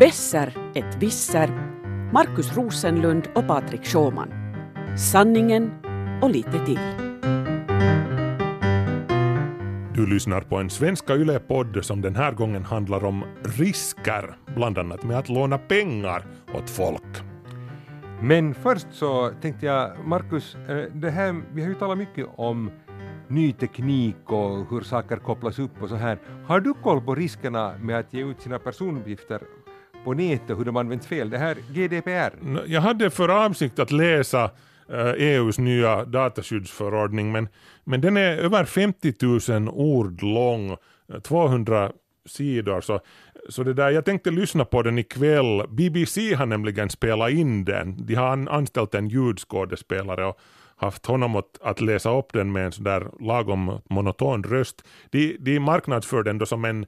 Besser ett visser, Markus Rosenlund och Patrik Schåman. Sanningen och lite till. Du lyssnar på en Svenska Yle-podd som den här gången handlar om risker, bland annat med att låna pengar åt folk. Men först så tänkte jag, Markus, eh, det här, vi har ju talat mycket om ny teknik och hur saker kopplas upp och så här. Har du koll på riskerna med att ge ut sina personuppgifter på nätet och hur de används fel? Det här GDPR? Jag hade för avsikt att läsa eh, e EUs nya dataskyddsförordning men, men den är över 50 000 ord lång, eh, 200 sidor. Så, så det där, jag tänkte lyssna på den ikväll. BBC har nämligen spelat in den. De har anställt en ljudskådespelare och haft honom att, att läsa upp den med en sådär lagom monoton röst. De, de marknadsför den då som en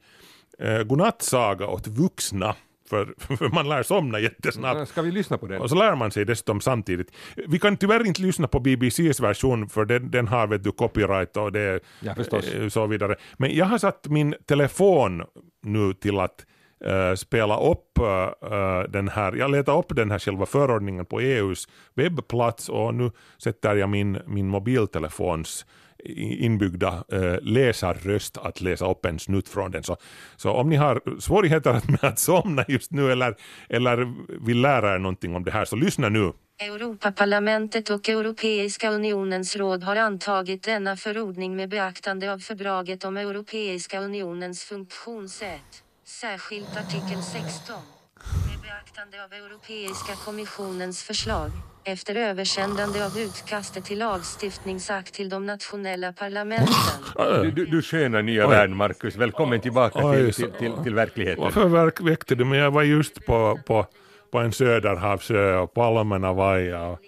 eh, godnattsaga åt vuxna. För, för, man lär somna jättesnabbt. Ska vi lyssna på den? Och så lär man sig dessutom samtidigt. Vi kan tyvärr inte lyssna på BBCs version för den, den har vet du copyright och det ja, är så vidare. Men jag har satt min telefon nu till att uh, spela upp uh, den här, jag letar upp den här själva förordningen på EUs webbplats och nu sätter jag min, min mobiltelefons inbyggda eh, läsarröst att läsa upp en snutt från den. Så, så om ni har svårigheter med att somna just nu eller, eller vill lära er någonting om det här så lyssna nu. Europaparlamentet och Europeiska unionens råd har antagit denna förordning med beaktande av fördraget om Europeiska unionens funktionssätt. Särskilt artikel 16. Beaktande av Europeiska kommissionens förslag, efter översändande av utkastet till lagstiftningsakt till de nationella parlamenten. Du, du, du sköna nya Oj. värld, Markus. Välkommen tillbaka Oj, till, till, till, till verkligheten. Varför väckte du mig? Jag var just på, på, på en söderhavsö och palmerna vajade och,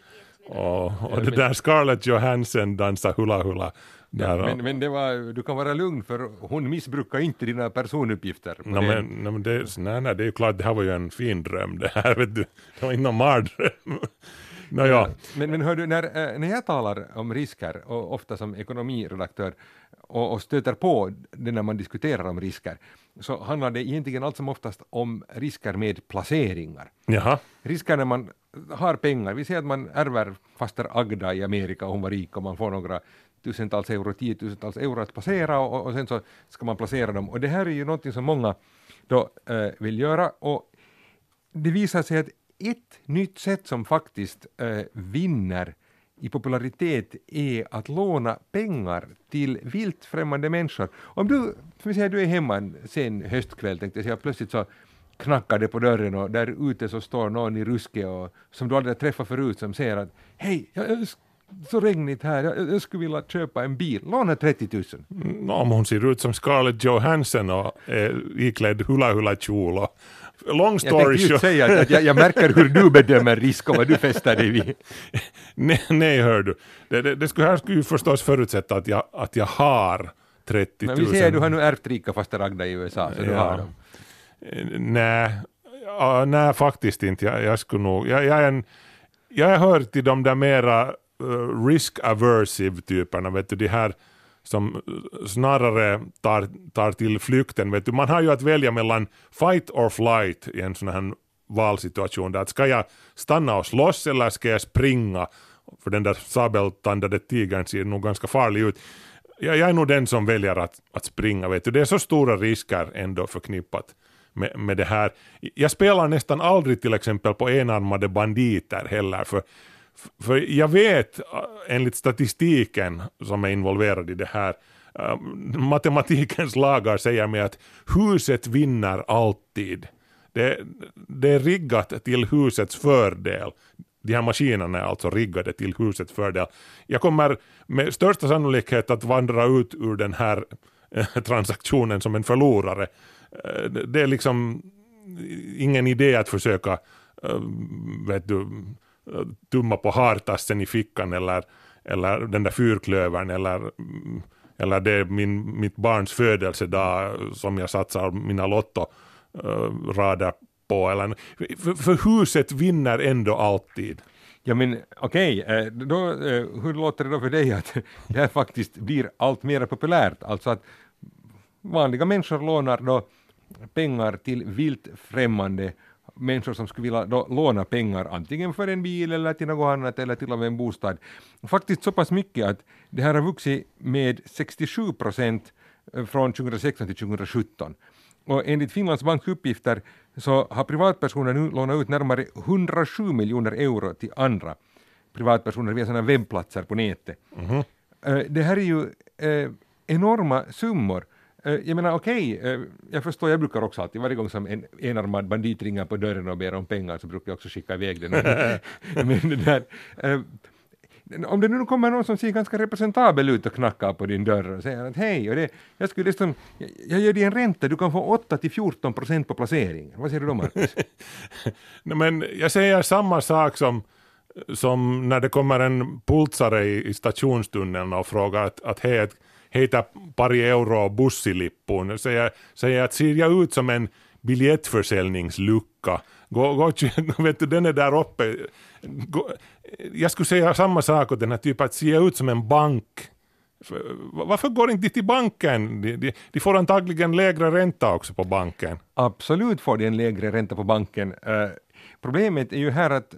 och, och det där Scarlett Johansson dansade hula hula Ja, men, men det var, du kan vara lugn för hon missbrukar inte dina personuppgifter. No, men, no, men det, nej, nej, det är ju klart, det här var ju en fin dröm det här, vet du. Det var ingen mardröm. no, ja. Men, men hör du, när, eh, när jag talar om risker, och ofta som ekonomiredaktör, och, och stöter på det när man diskuterar om risker, så handlar det egentligen allt som oftast om risker med placeringar. Jaha. Risker när man har pengar, vi säger att man ärver faster Agda i Amerika, hon var rik och man får några tusentals euro, tiotusentals euro att placera och, och sen så ska man placera dem. Och det här är ju någonting som många då äh, vill göra och det visar sig att ett nytt sätt som faktiskt äh, vinner i popularitet är att låna pengar till vilt främmande människor. Om du, för säga, du är hemma en sen höstkväll, tänkte jag säga, plötsligt så knackar det på dörren och där ute så står någon i ruske och som du aldrig träffat förut som säger att hej, jag så regnigt här, jag, jag, skulle vilja köpa en bil, låna 30 000. Mm, om hon ser ut som Scarlett Johansson och är iklädd hula-hula-kjol och long story short. Jag säga att jag, jag, märker hur du bedömer risk och vad du fäster dig vid. nej, nej, hör du. Det, det, det skulle, här skulle ju förstås förutsätta att jag, att jag har 30 000. Men vi säger att du har nu ärvt rika fasta Ragda i USA, så ja. du har dem. Nej, ja, nej faktiskt inte. Jag, jag skulle nog, jag, jag, en, jag hör till de där mera Eh, risk-aversive typerna, vet du, de här som eh, snarare tar, tar till flykten. Vet du. Man har ju att välja mellan fight or flight i en sån här valsituation. Där ska jag stanna och slåss eller ska jag springa? För den där sabeltandade tigern ser nog ganska farlig ut. Jag, jag är nog den som väljer att, att springa. Vet du. Det är så stora risker ändå förknippat med, med det här. Jag spelar nästan aldrig till exempel på enarmade banditer heller. För för jag vet äh, enligt statistiken som är involverad i det här, äh, matematikens lagar säger mig att huset vinner alltid. Det, det är riggat till husets fördel. De här maskinerna är alltså riggade till husets fördel. Jag kommer med största sannolikhet att vandra ut ur den här äh, transaktionen som en förlorare. Det är liksom ingen idé att försöka vet du, Äh, tumma på hartassen i fickan eller, eller den där fyrklövern eller, mm, eller det är min, mitt barns födelsedag som jag satsar mina lottorader äh, på. Eller, för, för huset vinner ändå alltid. Ja men okej, eh, okay. Eh, hur låter det då för dig att det här faktiskt blir allt mer populärt? Alltså att vanliga människor lånar då pengar till vilt främmande människor som skulle vilja då låna pengar antingen för en bil eller till något annat eller till och med en bostad. Faktiskt så pass mycket att det här har vuxit med 67 procent eh, från 2016 till 2017. Och enligt Finlands banks uppgifter så har privatpersoner nu lånat ut närmare 107 miljoner euro till andra privatpersoner via sådana webbplatser på nätet. Mhm. Eh, Det här är ju eh, enorma summor. Eh, Jag menar okej, eh, jag förstår, jag brukar också alltid, varje gång som en enarmad bandit ringer på dörren och ber om pengar så brukar jag också skicka iväg den. Men det där, eh, om det nu kommer någon som ser ganska representabel ut och knackar på din dörr och säger att hej, och det, jag skulle liksom, jag, ger dig en ränta, du kan få 8 till 14 procent på placeringen. Vad säger du då Marcus? Nej, men jag säger samma sak som, som när det kommer en pultsare i, i stationstunneln och frågar att, att hej, att heter pari euro bussilippuun. Jag säger, säger att ser jag ut som en biljettförsäljningslucka? Gå, gå, vet du, den är där uppe. Gå, jag skulle säga samma sak åt den här typen, att ser jag ut som en bank? Varför går inte de till banken? De, de, de får antagligen lägre ränta också på banken. Absolut får de en lägre ränta på banken. Uh, problemet är ju här att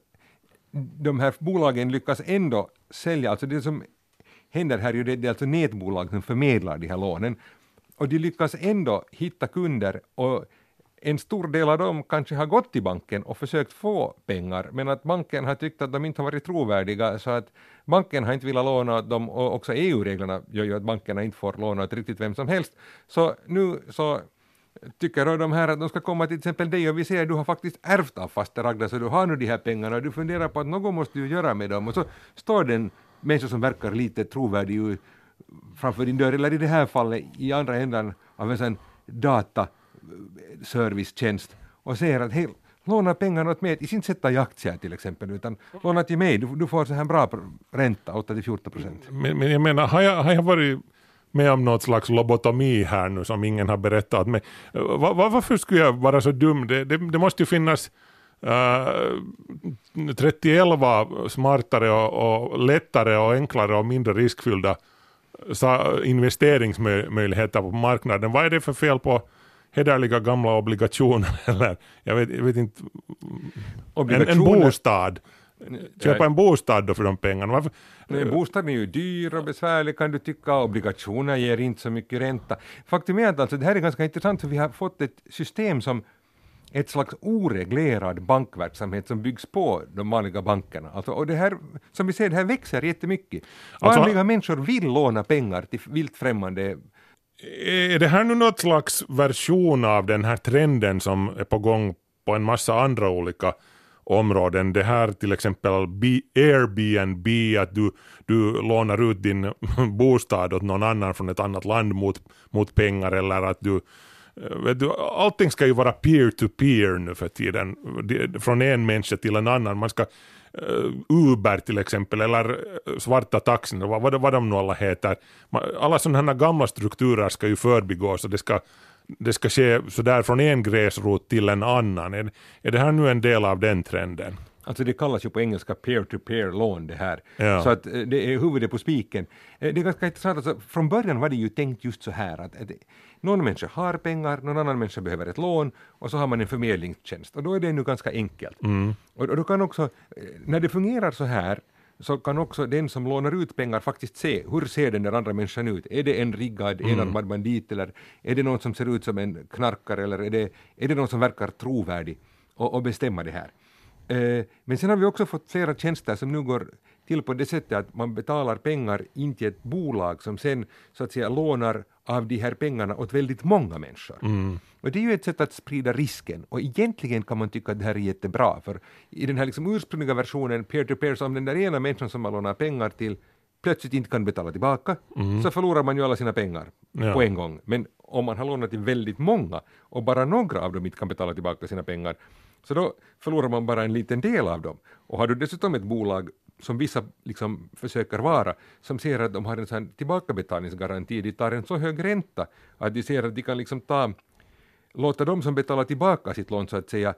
de här bolagen lyckas ändå sälja, alltså det som händer här ju det, det är alltså nätbolag som förmedlar de här lånen. Och de lyckas ändå hitta kunder och en stor del av dem kanske har gått till banken och försökt få pengar, men att banken har tyckt att de inte har varit trovärdiga, så att banken har inte velat låna åt dem, och också EU-reglerna gör ju att bankerna inte får låna åt riktigt vem som helst. Så nu så tycker de här att de ska komma till exempel dig och vi ser att du har faktiskt ärvt av faster Agda, så du har nu de här pengarna och du funderar på att något måste du göra med dem, och så står den människa som verkar lite trovärdig framför din dörr, eller i det här fallet i andra änden av en sån dataservicetjänst eh, och säger att hej, låna pengarna åt mig, inte sätta i aktier till exempel, utan låna till mig, du, du får så här bra ränta, 8-14 procent. Men, men jag menar, har jag, har jag varit med om något slags lobotomi här nu som ingen har berättat Men, eh, var, varför skulle jag vara så dum? Det, det, det måste ju finnas uh, 31 smartare och, och lättare och enklare och mindre riskfyllda investeringsmöjligheter på marknaden. Vad är det för fel på hederliga gamla obligationer eller jag vet, jag vet inte. En, en bostad. Köpa en bostad då för de pengarna. Varför? Nej, bostaden är ju dyr och besvärlig kan du tycka, obligationer ger inte så mycket ränta. Faktum är att alltså, det här är ganska intressant för vi har fått ett system som ett slags oreglerad bankverksamhet som byggs på de vanliga bankerna. Alltså, och det här, som vi ser, det här växer jättemycket. Alltså- Vanliga människor vill låna pengar till vilt främmande Är det här nu något slags version av den här trenden som är på gång på en massa andra olika områden? Det här till exempel Airbnb, att du, du lånar ut din bostad åt någon annan från ett annat land mot, mot pengar eller att du Eh, du, allting ska ju vara peer-to-peer nu för tiden, från en människa till en annan. Man ska eh, Uber till exempel, eller eh, svarta taxin, vad, vad, vad de nu alla heter. Alla sådana här gamla strukturer ska ju förbigås och det ska, det ska ske sådär från en gräsrot till en annan. Är, är det här nu en del av den trenden? Alltså det kallas ju på engelska peer-to-peer lån det här. Ja. Så att eh, det är huvudet på spiken. Eh, Det är ganska intressant, alltså, från början var det ju tänkt just så här att, att någon människa har pengar, någon annan människa behöver ett lån och så har man en förmedlingstjänst och då är det nu ganska enkelt. Och, och då kan också, eh, när det fungerar så här så kan också den som lånar ut pengar faktiskt se hur ser den där andra människan ut. Är det en riggad enarmad bandit eller är det någon som ser ut som en knarkare eller är det, är det någon som verkar trovärdig och, och bestämma det här. Eh, Men sen har vi också fått flera tjänster som nu går till på det sättet att man betalar pengar in till ett bolag som sen så att säga lånar av de här pengarna åt väldigt många människor. Och det är ju ett sätt att sprida risken och egentligen kan man tycka att det här är jättebra för i den här liksom ursprungliga versionen peer-to-peer så om den där ena människan som man lånar pengar till plötsligt inte kan betala tillbaka så förlorar man ju alla sina pengar Ja. på en gång. Men om man har lånat till väldigt många och bara några av dem inte kan betala tillbaka sina pengar så då förlorar man bara en liten del av dem. Och har du dessutom ett bolag som vissa liksom försöker vara, som ser att de har en sån tillbakabetalningsgaranti, de tar en så hög ränta att de ser att de kan liksom ta, låta de som betalar tillbaka sitt lån så att säga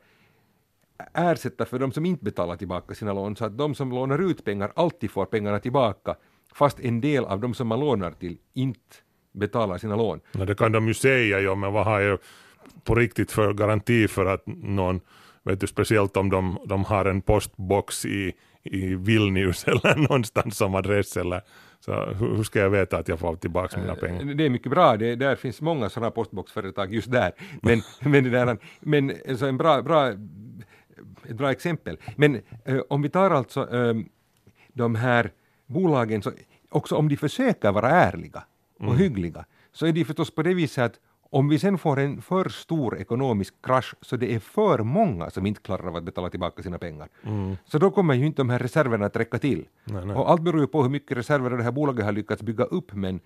ersätta för de som inte betalar tillbaka sina lån, så att de som lånar ut pengar alltid får pengarna tillbaka, fast en del av de som man lånar till inte betalar sina lån. Ja, det kan de ju säga, ja, men vad har jag på riktigt för garanti för att någon vet du, speciellt om de, de har en postbox i, i Vilnius eller någonstans som adress eller så hur, ska jag veta att jag får tillbaka mina pengar? Det är mycket bra, det, där finns många sådana postboxföretag just där. Men, men, det där, men så en bra, bra, ett bra exempel. Men eh, om vi tar alltså eh, de här bolagen, så, också om de försöker vara ärliga och Mm. hyggliga, så är det förstås på det viset att om vi sen får en för stor ekonomisk krasch så det är för många som inte klarar av att betala tillbaka sina pengar, så då kommer ju inte de här reserverna att räcka till. Mm. Nej, nej. Och allt beror ju på hur mycket reserver det här bolaget har lyckats bygga upp, men,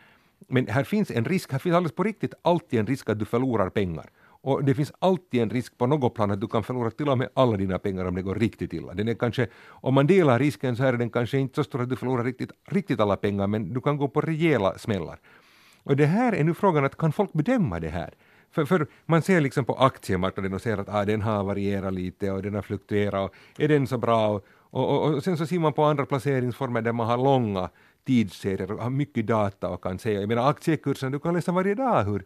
men här finns en risk, här finns alldeles på riktigt alltid en risk att du förlorar pengar. Och det finns alltid en risk på något plan att du kan förlora till och med alla dina pengar om det går riktigt illa. Den är kanske, om man delar risken så är den kanske inte så stor att du förlorar riktigt, riktigt alla pengar, men du kan gå på rejäla smällar. Och det här är nu frågan att kan folk bedöma det här? För, för man ser liksom på aktiemarknaden och ser att ah, den har varierat lite och den har fluktuerat och är den så bra? Och, och, och, och sen så ser man på andra placeringsformer där man har långa tidsserier och har mycket data och kan säga, jag menar aktiekursen, du kan läsa varje dag hur,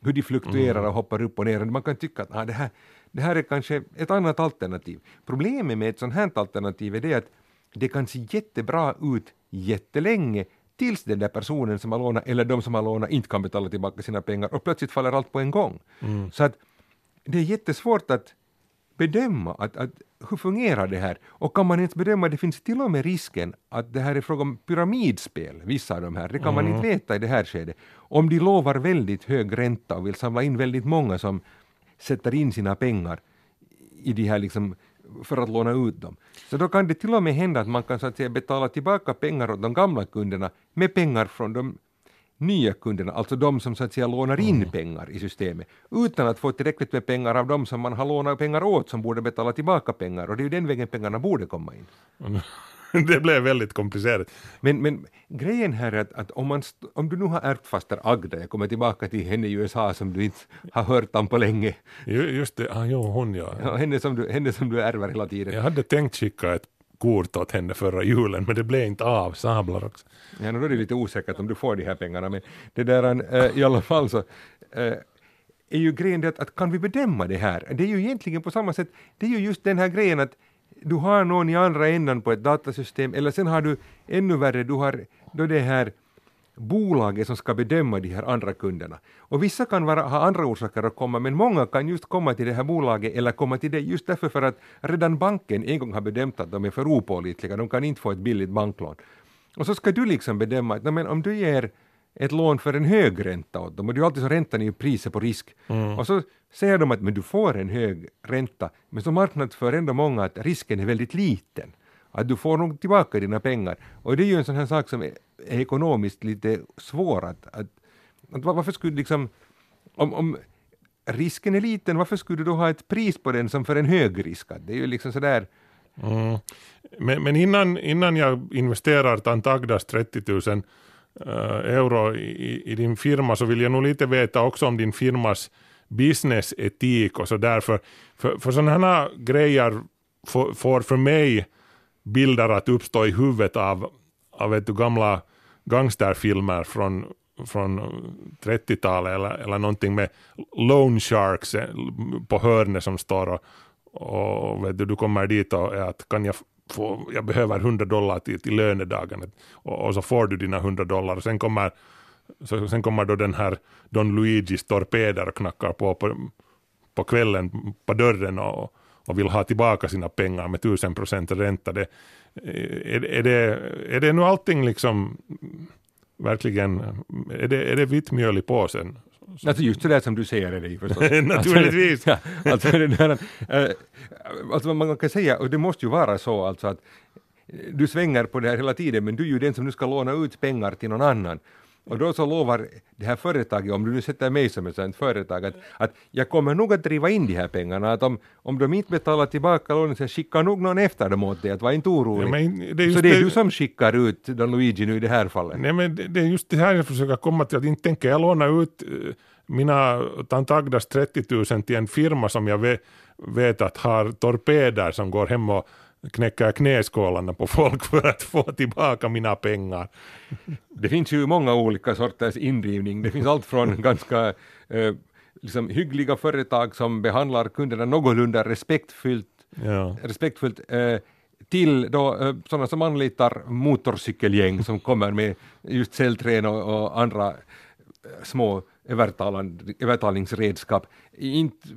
hur de fluktuerar och hoppar upp och ner. Man kan tycka att ah, det, här, det här är kanske ett annat alternativ. Problemet med ett sånt här alternativ är det att det kan se jättebra ut jättelänge tills den där personen som har lånat eller de som har lånat inte kan betala tillbaka sina pengar och plötsligt faller allt på en gång. Så att det är jättesvårt att bedöma att, att hur fungerar det här och kan man ens bedöma, det finns till och med risken att det här är fråga om pyramidspel, vissa av de här, det kan man inte veta i det här skedet. Om de lovar väldigt hög ränta och vill samla in väldigt många som sätter in sina pengar i de här liksom för att låna ut dem. Så då kan det till och med hända att man kan så att säga betala tillbaka pengar åt de gamla kunderna med pengar från de nya kunderna, alltså de som så att säga lånar in pengar i systemet, utan att få tillräckligt med pengar av de som man har lånat pengar åt som borde betala tillbaka pengar och det är ju den vägen pengarna borde komma in. det blev väldigt komplicerat. Men, men grejen här är att, att om, man, om du nu har ärvt faster Agda, jag kommer tillbaka till henne i USA som du inte har hört om på länge, Ju- Just det, ah, jo, hon ja. ja, henne, som du, henne som du ärver hela tiden. Jag hade tänkt skicka ett kort åt henne förra julen, men det blev inte av. Sablar också. Ja, nu då är det lite osäkert om du får de här pengarna, men det där, äh, i alla fall så äh, är ju grejen det att, att kan vi bedöma det här? Det är ju egentligen på samma sätt, det är ju just den här grejen att du har någon i andra änden på ett datasystem, eller sen har du ännu värre, du har då det här bolaget som ska bedöma de här andra kunderna. Och vissa kan vara, ha andra orsaker att komma, men många kan just komma till det här bolaget eller komma till det just därför för att redan banken en gång har bedömt att de är för opålitliga, de kan inte få ett billigt banklån. Och så ska du liksom bedöma att men om du ger ett lån för en hög ränta åt dem, och det är ju alltid så räntan är ju priset på risk, och så säger de att men du får en hög ränta, men så marknadsför ändå många att risken är väldigt liten att du får nog tillbaka dina pengar. Och det är ju en sån här sak som är, ekonomiskt lite svår att, att, att var- varför skulle liksom, om, om risken är liten, varför skulle du då ha ett pris på den som för en hög risk? Det är ju liksom sådär, Mm. Men, men innan, innan jag investerar Tantagdas 30 000 eh, Eh, euro i, i din firma så vill jag nog lite veta också om din firmas businessetik och så därför. För, för sådana här grejer får, får för mig bilder att uppstå i huvudet av, av vet du, gamla gangsterfilmer från, från 30-talet eller, eller någonting med loan sharks eh, på hörnet som står och, och vet du, du kommer dit och är att kan jag få, jag behöver 100 dollar till, till lönedagen och, och så får du dina 100 dollar och sen kommer, så, sen kommer då den här Don Luigis torpeder och knackar på, på på kvällen på dörren och, och vill ha tillbaka sina pengar med 1000 procent ränta. Det, är, är, det, är det nu allting liksom verkligen, är det, är det vitt mjöl i påsen? Alltså just det där som du säger är det ju förstås. Naturligtvis. Alltså, ja, alltså, det där, äh, alltså man kan säga, och det måste ju vara så alltså att du svänger på det här hela tiden, men du är ju den som nu ska låna ut pengar till någon annan. Och då så lovar det här företaget, om du nu sätter mig som ett sådant företag, att, att jag kommer nog att driva in de här pengarna, att om, om de inte betalar tillbaka lånet så skickar nog någon efter dem åt dig, att var inte orolig. Ja, men det så det är det- du som skickar ut Don Luigi nu i det här fallet? Nej men det, det är just det här jag försöker komma till, att inte tänker jag låna ut eh, mina Tantagdas 30 000 till en firma som jag vet, vet att har torpeder som går hem och knäcker knäskålarna på folk för att få tillbaka mina pengar. Det finns ju många olika sorters indrivning. Det finns allt från ganska eh, liksom hyggliga företag som behandlar kunderna någorlunda respektfullt Ja. respektfullt, eh, till då eh, sådana som anlitar motorcykelgäng som kommer med just cellträn och, och andra eh, små övertalningsredskap. Inte,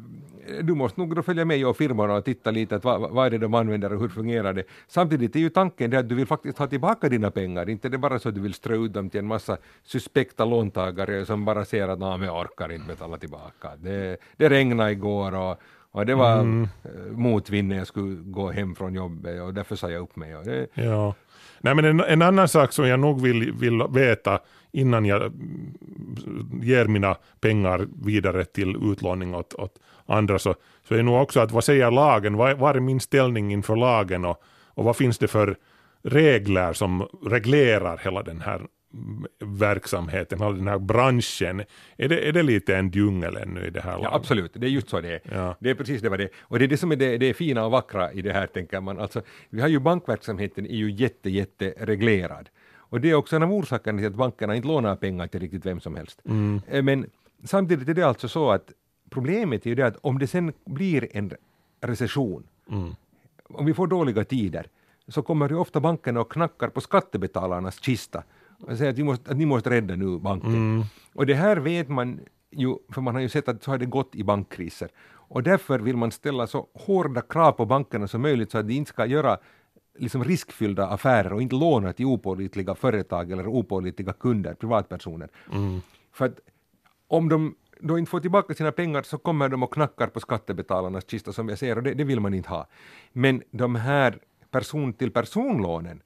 du måste nog följa med och firmorna och titta lite att vad, vad är det de använder och hur fungerar det. Samtidigt är ju tanken det att du vill faktiskt ha tillbaka dina pengar, inte det bara så att du vill strö ut dem till en massa suspekta låntagare som bara ser att jag orkar inte betala tillbaka. Det, det regnade igår och, och det var mm. motvind när jag skulle gå hem från jobbet och därför sa jag upp mig. Det, Ja. Nej, men en, en annan sak som jag nog vill, vill veta innan jag mm, ger mina pengar vidare till utlåning åt, åt andra så, så är nog också att vad säger lagen, vad, vad är min ställning inför lagen och, och vad finns det för regler som reglerar hela den här verksamheten, hela den här branschen. Är det, är det lite en djungel ännu i det här Ja, landet? absolut, det är just så det är. Ja. Det är precis det vad det är. Och det är det som är det, det fina och vackra i det här, tänker man. Alltså, vi har ju bankverksamheten är ju jätte, jätte reglerad. Och det är också en av orsakerna till att bankerna inte lånar pengar till riktigt vem som helst. Eh, Men samtidigt är det alltså så att problemet är ju det att om det sen blir en recession, om vi får dåliga tider, så kommer ju ofta bankerna och knackar på skattebetalarnas kista och säger att, vi måste, att ni måste rädda nu banken. Och det här vet man ju, för man har ju sett att så har det gått i bankkriser. Och därför vill man ställa så hårda krav på bankerna som möjligt så att de inte ska göra liksom riskfyllda affärer och inte låna till opålitliga företag eller opålitliga kunder, privatpersoner. För att om de då inte får tillbaka sina pengar så kommer de och knackar på skattebetalarnas kista som jag säger och det, det vill man inte ha. Men de här person till personlånen,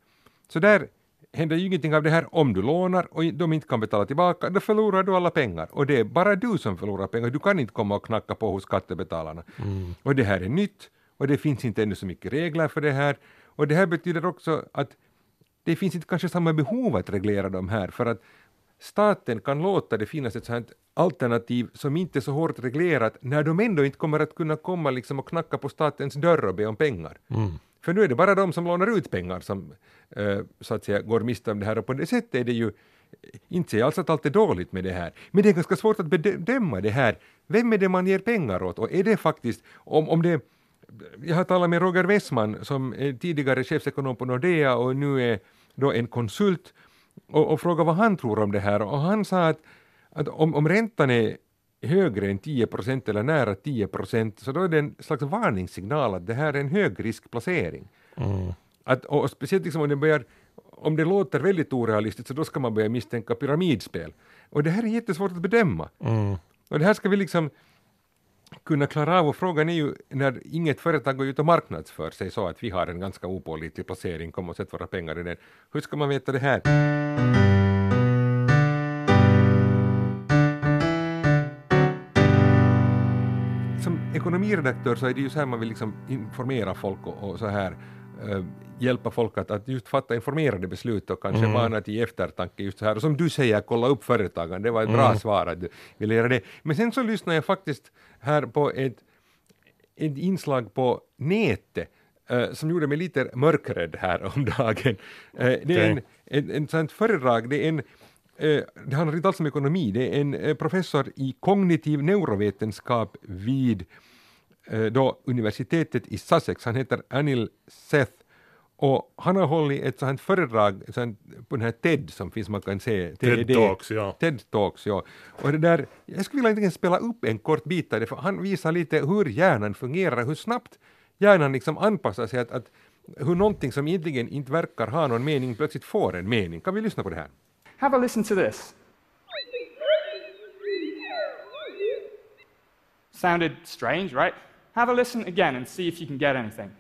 så där händer ju ingenting av det här om du lånar och de inte kan betala tillbaka, då förlorar du alla pengar. Och det är bara du som förlorar pengar, du kan inte komma och knacka på hos skattebetalarna. Och det här är nytt och det finns inte ännu så mycket regler för det här. Och det här betyder också att det finns inte kanske samma behov att reglera de här för att staten kan låta det finnas ett sånt alternativ som inte är så hårt reglerat när de ändå inte kommer att kunna komma liksom och knacka på statens dörr och be om pengar. För nu är det bara de som lånar ut pengar som eh, så att säga går miste om det här och på det sättet är det ju inte säger alls att allt är dåligt med det här, men det är ganska svårt att bedöma det här. Vem är det man ger pengar åt och är det faktiskt, om, om det jag har talat med Roger Westman som är tidigare chefsekonom på Nordea och nu är då en konsult och, och frågade vad han tror om det här och han sa att, att om, om räntan är högre än 10 procent eller nära 10 procent så då är det en slags varningssignal att det här är en högriskplacering. Att, och speciellt liksom om det börjar om det låter väldigt orealistiskt så då ska man börja misstänka pyramidspel. Och det här är jättesvårt att bedöma. Och det här ska vi liksom kunna klara av och frågan är ju när inget företag går ut och marknadsför sig så att vi har en ganska opålitlig placering, kom och sätt våra pengar i den. Hur ska man veta det här? Som ekonomiredaktör så är det ju så här man vill liksom informera folk och, och så här hjälpa folk att, att just fatta informerade beslut och kanske mana till eftertanke just så här. Och som du säger, kolla upp företagen, det var ett bra svar att du ville göra det. Men sen så lyssnade jag faktiskt här på ett, ett inslag på nätet eh, som gjorde mig lite mörkrädd här om dagen. Eh, det är en, Okej. en, en sånt föredrag, det är en eh, det handlar inte alls om ekonomi, det är en eh, professor i kognitiv neurovetenskap vid eh, då universitetet i Sussex, han heter Anil Seth och han har hållit ett sånt föredrag sånt, på den här TED som finns, man kan se. TED Talks, ja. TED Talks, ja. Och det där, jag skulle vilja egentligen spela upp en kort bit av det, för han visar lite hur hjärnan fungerar, hur snabbt hjärnan liksom anpassar sig, att, att hur någonting som egentligen inte verkar ha någon mening plötsligt får en mening. Kan vi lyssna på det här? Have a listen to this. Sounded strange, right? Have a listen again and see if you can get anything.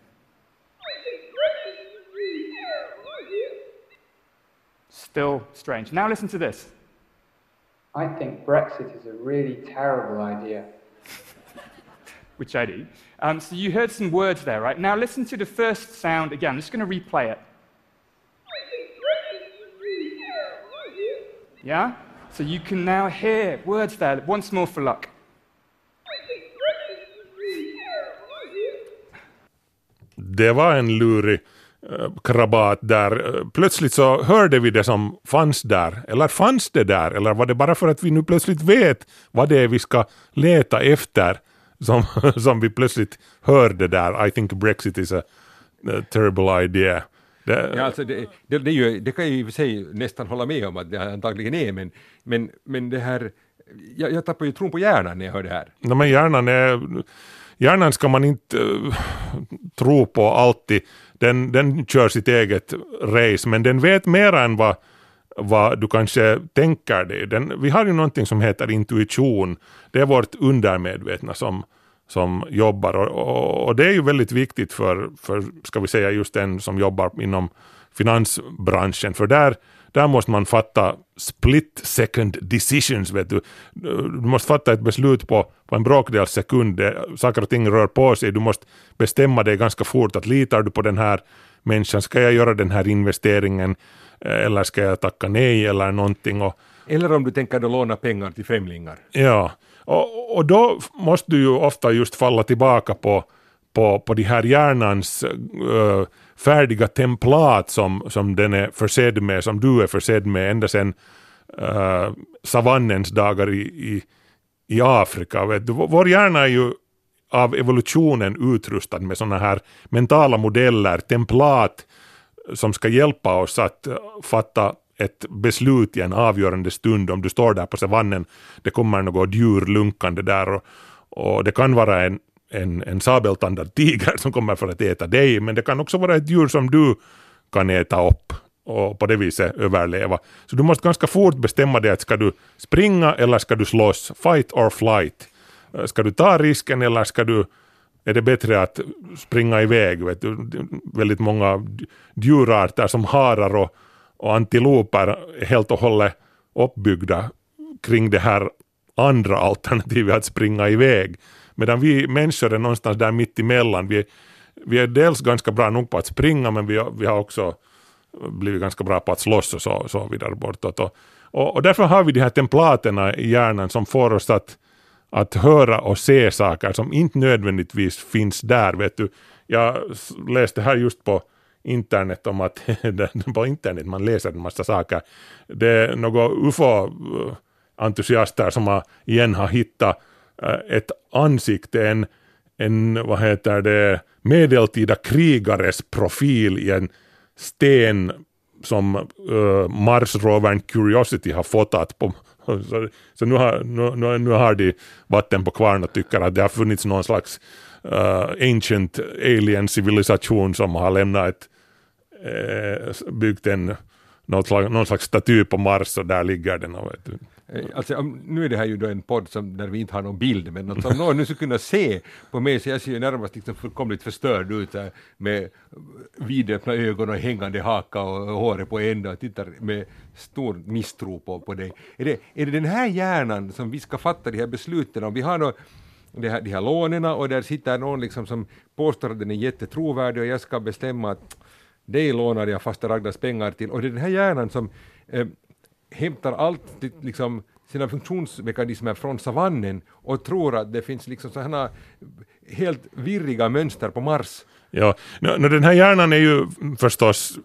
Still strange. Now listen to this. I think Brexit is a really terrible idea. which I do. Um, so you heard some words there, right? Now listen to the first sound again. I'm just going to replay it. Yeah? So you can now hear words there. Once more for luck. Det var en lurig eh, krabat där. Eh, Plötsligt så hörde vi det som fanns där. Eller fanns det där? Eller var det bara för att vi nu plötsligt vet vad det är vi ska leta efter som, som vi plötsligt hörde där, I think Brexit is a, a terrible idea. Det, Ja, alltså det, det, det, ju, det kan jag i och för sig nästan hålla med om att det antagligen är, men, men, men det här, jag, jag tappar ju tron på hjärnan när jag hör det här. No, men hjärnan, är, hjärnan ska man inte eh, tro på alltid. Den, den kör sitt eget race, men den vet mer än vad, vad du kanske tänker dig. Den, vi har ju någonting som heter intuition. Det är vårt undermedvetna som, som jobbar och, och, och det är ju väldigt viktigt för, för, ska vi säga, just den som jobbar inom finansbranschen, för där, där måste man fatta split second decisions. Vet du. du måste fatta ett beslut på, på en bråkdels sekund. Saker och ting rör på sig. Du måste bestämma dig ganska fort. att Litar du på den här människan? Ska jag göra den här investeringen? Eh, Eller ska jag tacka nej eller någonting? Och, Eller om du tänker då låna pengar till främlingar. Ja, och, och då måste du ju ofta just falla tillbaka på, på, på de här hjärnans uh, färdiga templat som, som den är försedd med, som du är försedd med ända sedan uh, eh, savannens dagar i, i, i Afrika. Vet du. Vår hjärna är ju av evolutionen utrustad med sådana här mentala modeller, templat som ska hjälpa oss att eh, fatta ett beslut i en avgörande stund om du står där på savannen, det kommer något djur lunkande där och, och det kan vara en, en, en sabeltandad tiger som kommer för att äta dig, men det kan också vara ett djur som du kan äta upp och på det viset överleva. Så du måste ganska fort bestämma dig att ska du springa eller ska du slåss, fight or flight. Eh, ska du ta risken eller ska du är det bättre att springa iväg. Vet du. Väldigt många djurarter som harar och, och antiloper är helt och hållet uppbyggda kring det här andra alternativet att springa iväg. Medan vi människor är någonstans där mitt emellan. Vi, vi är dels ganska bra nog på att springa men vi, har- vi har också blivit ganska bra på att slåss och så, så vidare bortåt. Och, och, och därför har vi de här templaterna i hjärnan som får oss att att höra och se saker som inte nödvändigtvis finns där. Vet du. Jag läste här just på internet om att på internet man läser en massa saker. Det är några ufo-entusiaster eh, som har, igen har hittat Äh, ett ansikte, en, en vad heter det, medeltida krigares profil i en sten som äh, uh, Mars-rovern Curiosity har fotat på. Så, så nu, har, nu, nu, har de vatten på kvarn och tycker att det har funnits någon slags uh, ancient alien civilisation som har lämnat ett, uh, byggt en någon slags, någon slags staty på Mars och där ligger den. Vet du. Eh, alltså, nu är det här ju då en podd som, där vi inte har någon bild, men alltså, om någon nu skulle kunna se på mig så jag ser ju närmast liksom fullkomligt förstörd ut här, med vidöppna ögon och hängande haka och, håret på ända och tittar med stor misstro på, på dig. Är det, är det den här hjärnan som vi ska fatta de här besluten om? Vi har då det här, de här lånen och där sitter någon liksom som påstår att den är jättetrovärdig och jag ska bestämma att dig lånar jag fasta Ragdas pengar till och det är den här hjärnan som eh, hämtar allt liksom, sina funktionsmekanismer från savannen och tror att det finns liksom sådana helt virriga mönster på Mars. Ja, nå, den här hjärnan är ju förstås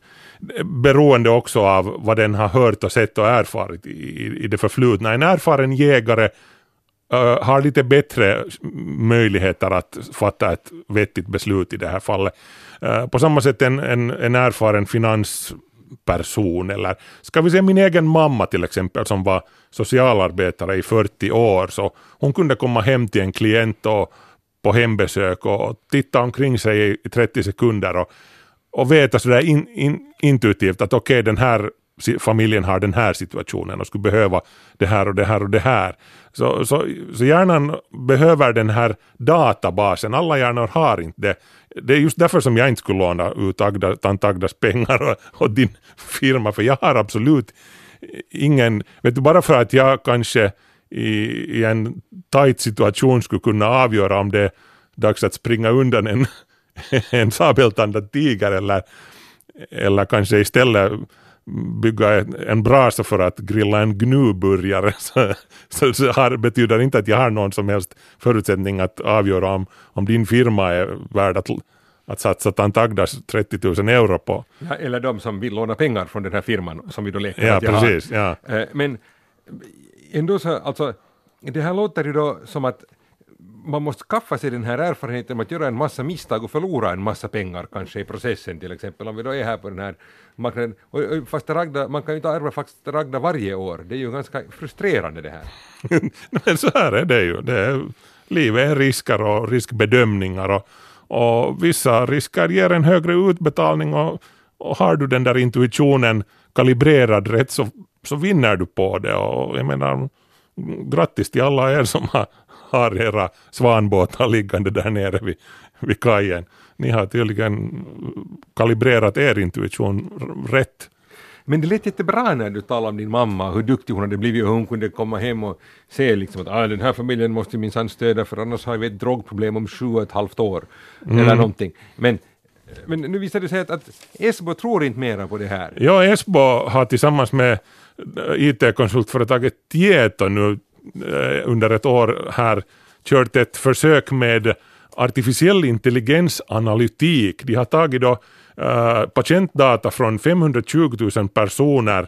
beroende också av vad den har hört och sett och erfarit i, i det förflutna. En erfaren jägare Uh, har lite bättre möjligheter att fatta ett vettigt beslut i det här fallet. Uh, på samma sätt en, en, en erfaren person eller ska vi se min egen mamma till exempel som var socialarbetare i 40 år så hon kunde komma hem till en klient och på hembesök och titta omkring sig i 30 sekunder och, och veta sådär in, in, intuitivt att okej den här familjen har den här situationen och skulle behöva det här och det här och det här. Så, så, så hjärnan behöver den här databasen, alla hjärnor har inte det. Det är just därför som jag inte skulle låna ut Agda, tant Agdas pengar och, och din firma, för jag har absolut ingen, vet du, bara för att jag kanske i, i en tight situation skulle kunna avgöra om det är dags att springa undan en, en sabeltandad tiger eller, eller kanske istället bygga en, en brasa för att grilla en gnuburgare så, så, så har, betyder inte att jag har någon som helst förutsättning att avgöra om, om din firma är värd att, att satsa tant Agdas 30 000 euro på. Ja, eller de som vill låna pengar från den här firman som vi då leker Ja, att jag har. Ja. Eh, Men ändå så, alltså, det här låter ju då som att man måste skaffa sig den här erfarenheten av att göra en massa misstag och förlora en massa pengar kanske i processen till exempel. Om vi då är här på den här marknaden. Och, och fast Ragda, man kan ju inte ärva fast Ragda varje år. Det är ju ganska frustrerande det här. Men så här är det ju. Det är, livet är risker och riskbedömningar och, och vissa risker ger en högre utbetalning och, och har du den där intuitionen kalibrerad rätt så, så vinner du på det. Och jag menar, grattis till alla er som har, har era svanbåtar liggande där nere vid, vid kajen. Ni har tydligen kalibrerat er intuition rätt. Men det lät jättebra när du talade om din mamma, hur duktig hon hade blivit och hon kunde komma hem och se liksom att ah, den här familjen måste minsann stödja för annars har vi ett drogproblem om sju och ett halvt år. Mm. Eller någonting. Men, men nu visade det sig att, att Esbo tror inte mera på det här. Ja, Esbo har tillsammans med IT-konsultföretaget Tieto nu eh, under ett år här kört ett försök med artificiell intelligensanalytik. De har tagit då uh, patientdata från 520 000 personer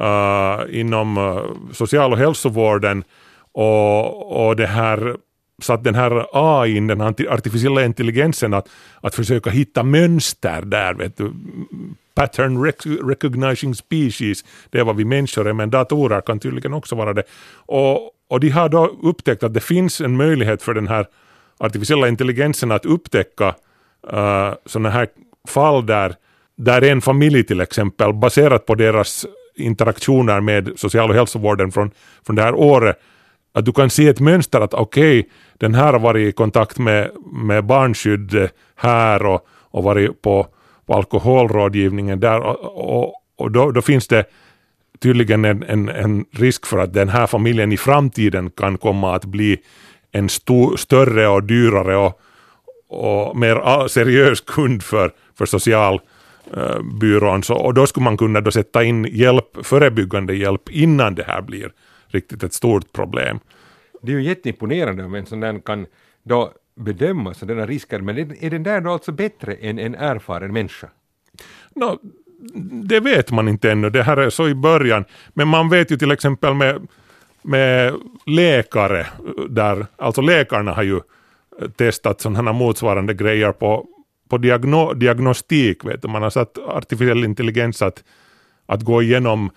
uh, inom uh, social och hälsovården och, och det här satt den här AI, den artificiella intelligensen att, att försöka hitta mönster där, vet du. Pattern rec recognizing species, det är vad vi människor är, men datorer kan tydligen också vara det. Och, och de har då upptäckt att det finns en möjlighet för den här artificiella intelligensen att upptäcka eh, uh, sådana här fall där, där en familj till exempel, baserat på deras interaktioner med social och hälsovården från, från det här året, att du kan se ett mönster att okej, okay, den här har varit i kontakt med, med barnskydd här och, och varit på, på alkoholrådgivningen där och, och, och då, då, finns det tydligen en, en, en, risk för att den här familjen i framtiden kan komma att bli en stor, större och dyrare och, och mer seriös kund för, för socialbyrån. Uh, så, och då skulle man kunna då sätta in hjälp, förebyggande hjälp innan det här blir riktigt ett stort problem. Det är ju jätteimponerande om en sån där kan då bedöma sådana risker, men är den där då alltså bättre än en erfaren människa? No, det vet man inte ännu, det här är så i början. Men man vet ju till exempel med, med läkare, där, alltså läkarna har ju eh, testat sådana motsvarande grejer på, på diagno, diagnostik. Vet du. Man har satt artificiell intelligens att, att gå igenom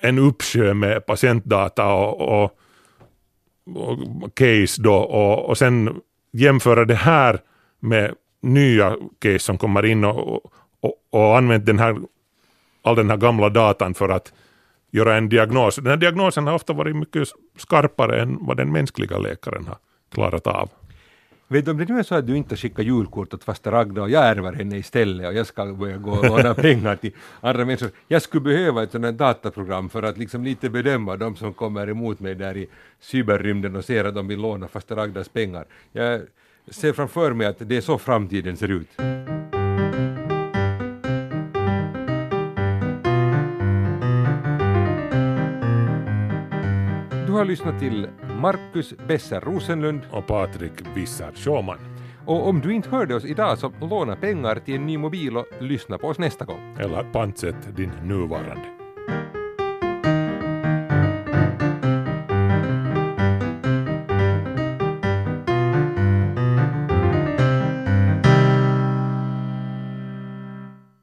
en uppsjö med patientdata och, och, och case då och, och sen jämföra det här med nya case som kommer in och, och, och använt den här, all den här gamla datan för att göra en diagnos. Den här diagnosen har ofta varit mycket skarpare än vad den mänskliga läkaren har klarat av. Vet du, om det nu är så att du inte skickar julkort åt faster Ragda och jag ärver henne istället och jag ska börja gå och låna pengar till andra människor. Jag skulle behöva ett sådant här dataprogram för att liksom lite bedöma de som kommer emot mig där i cyberrymden och ser att de vill låna faster Ragdas pengar. Jag ser framför mig att det är så framtiden ser ut. Du har lyssnat till Marcus Besser Rosenlund och Patrik Wissar Schauman. Och om du inte hörde oss idag så låna pengar till en ny mobil och lyssna på oss nästa gång. Eller pantsätt din nuvarande.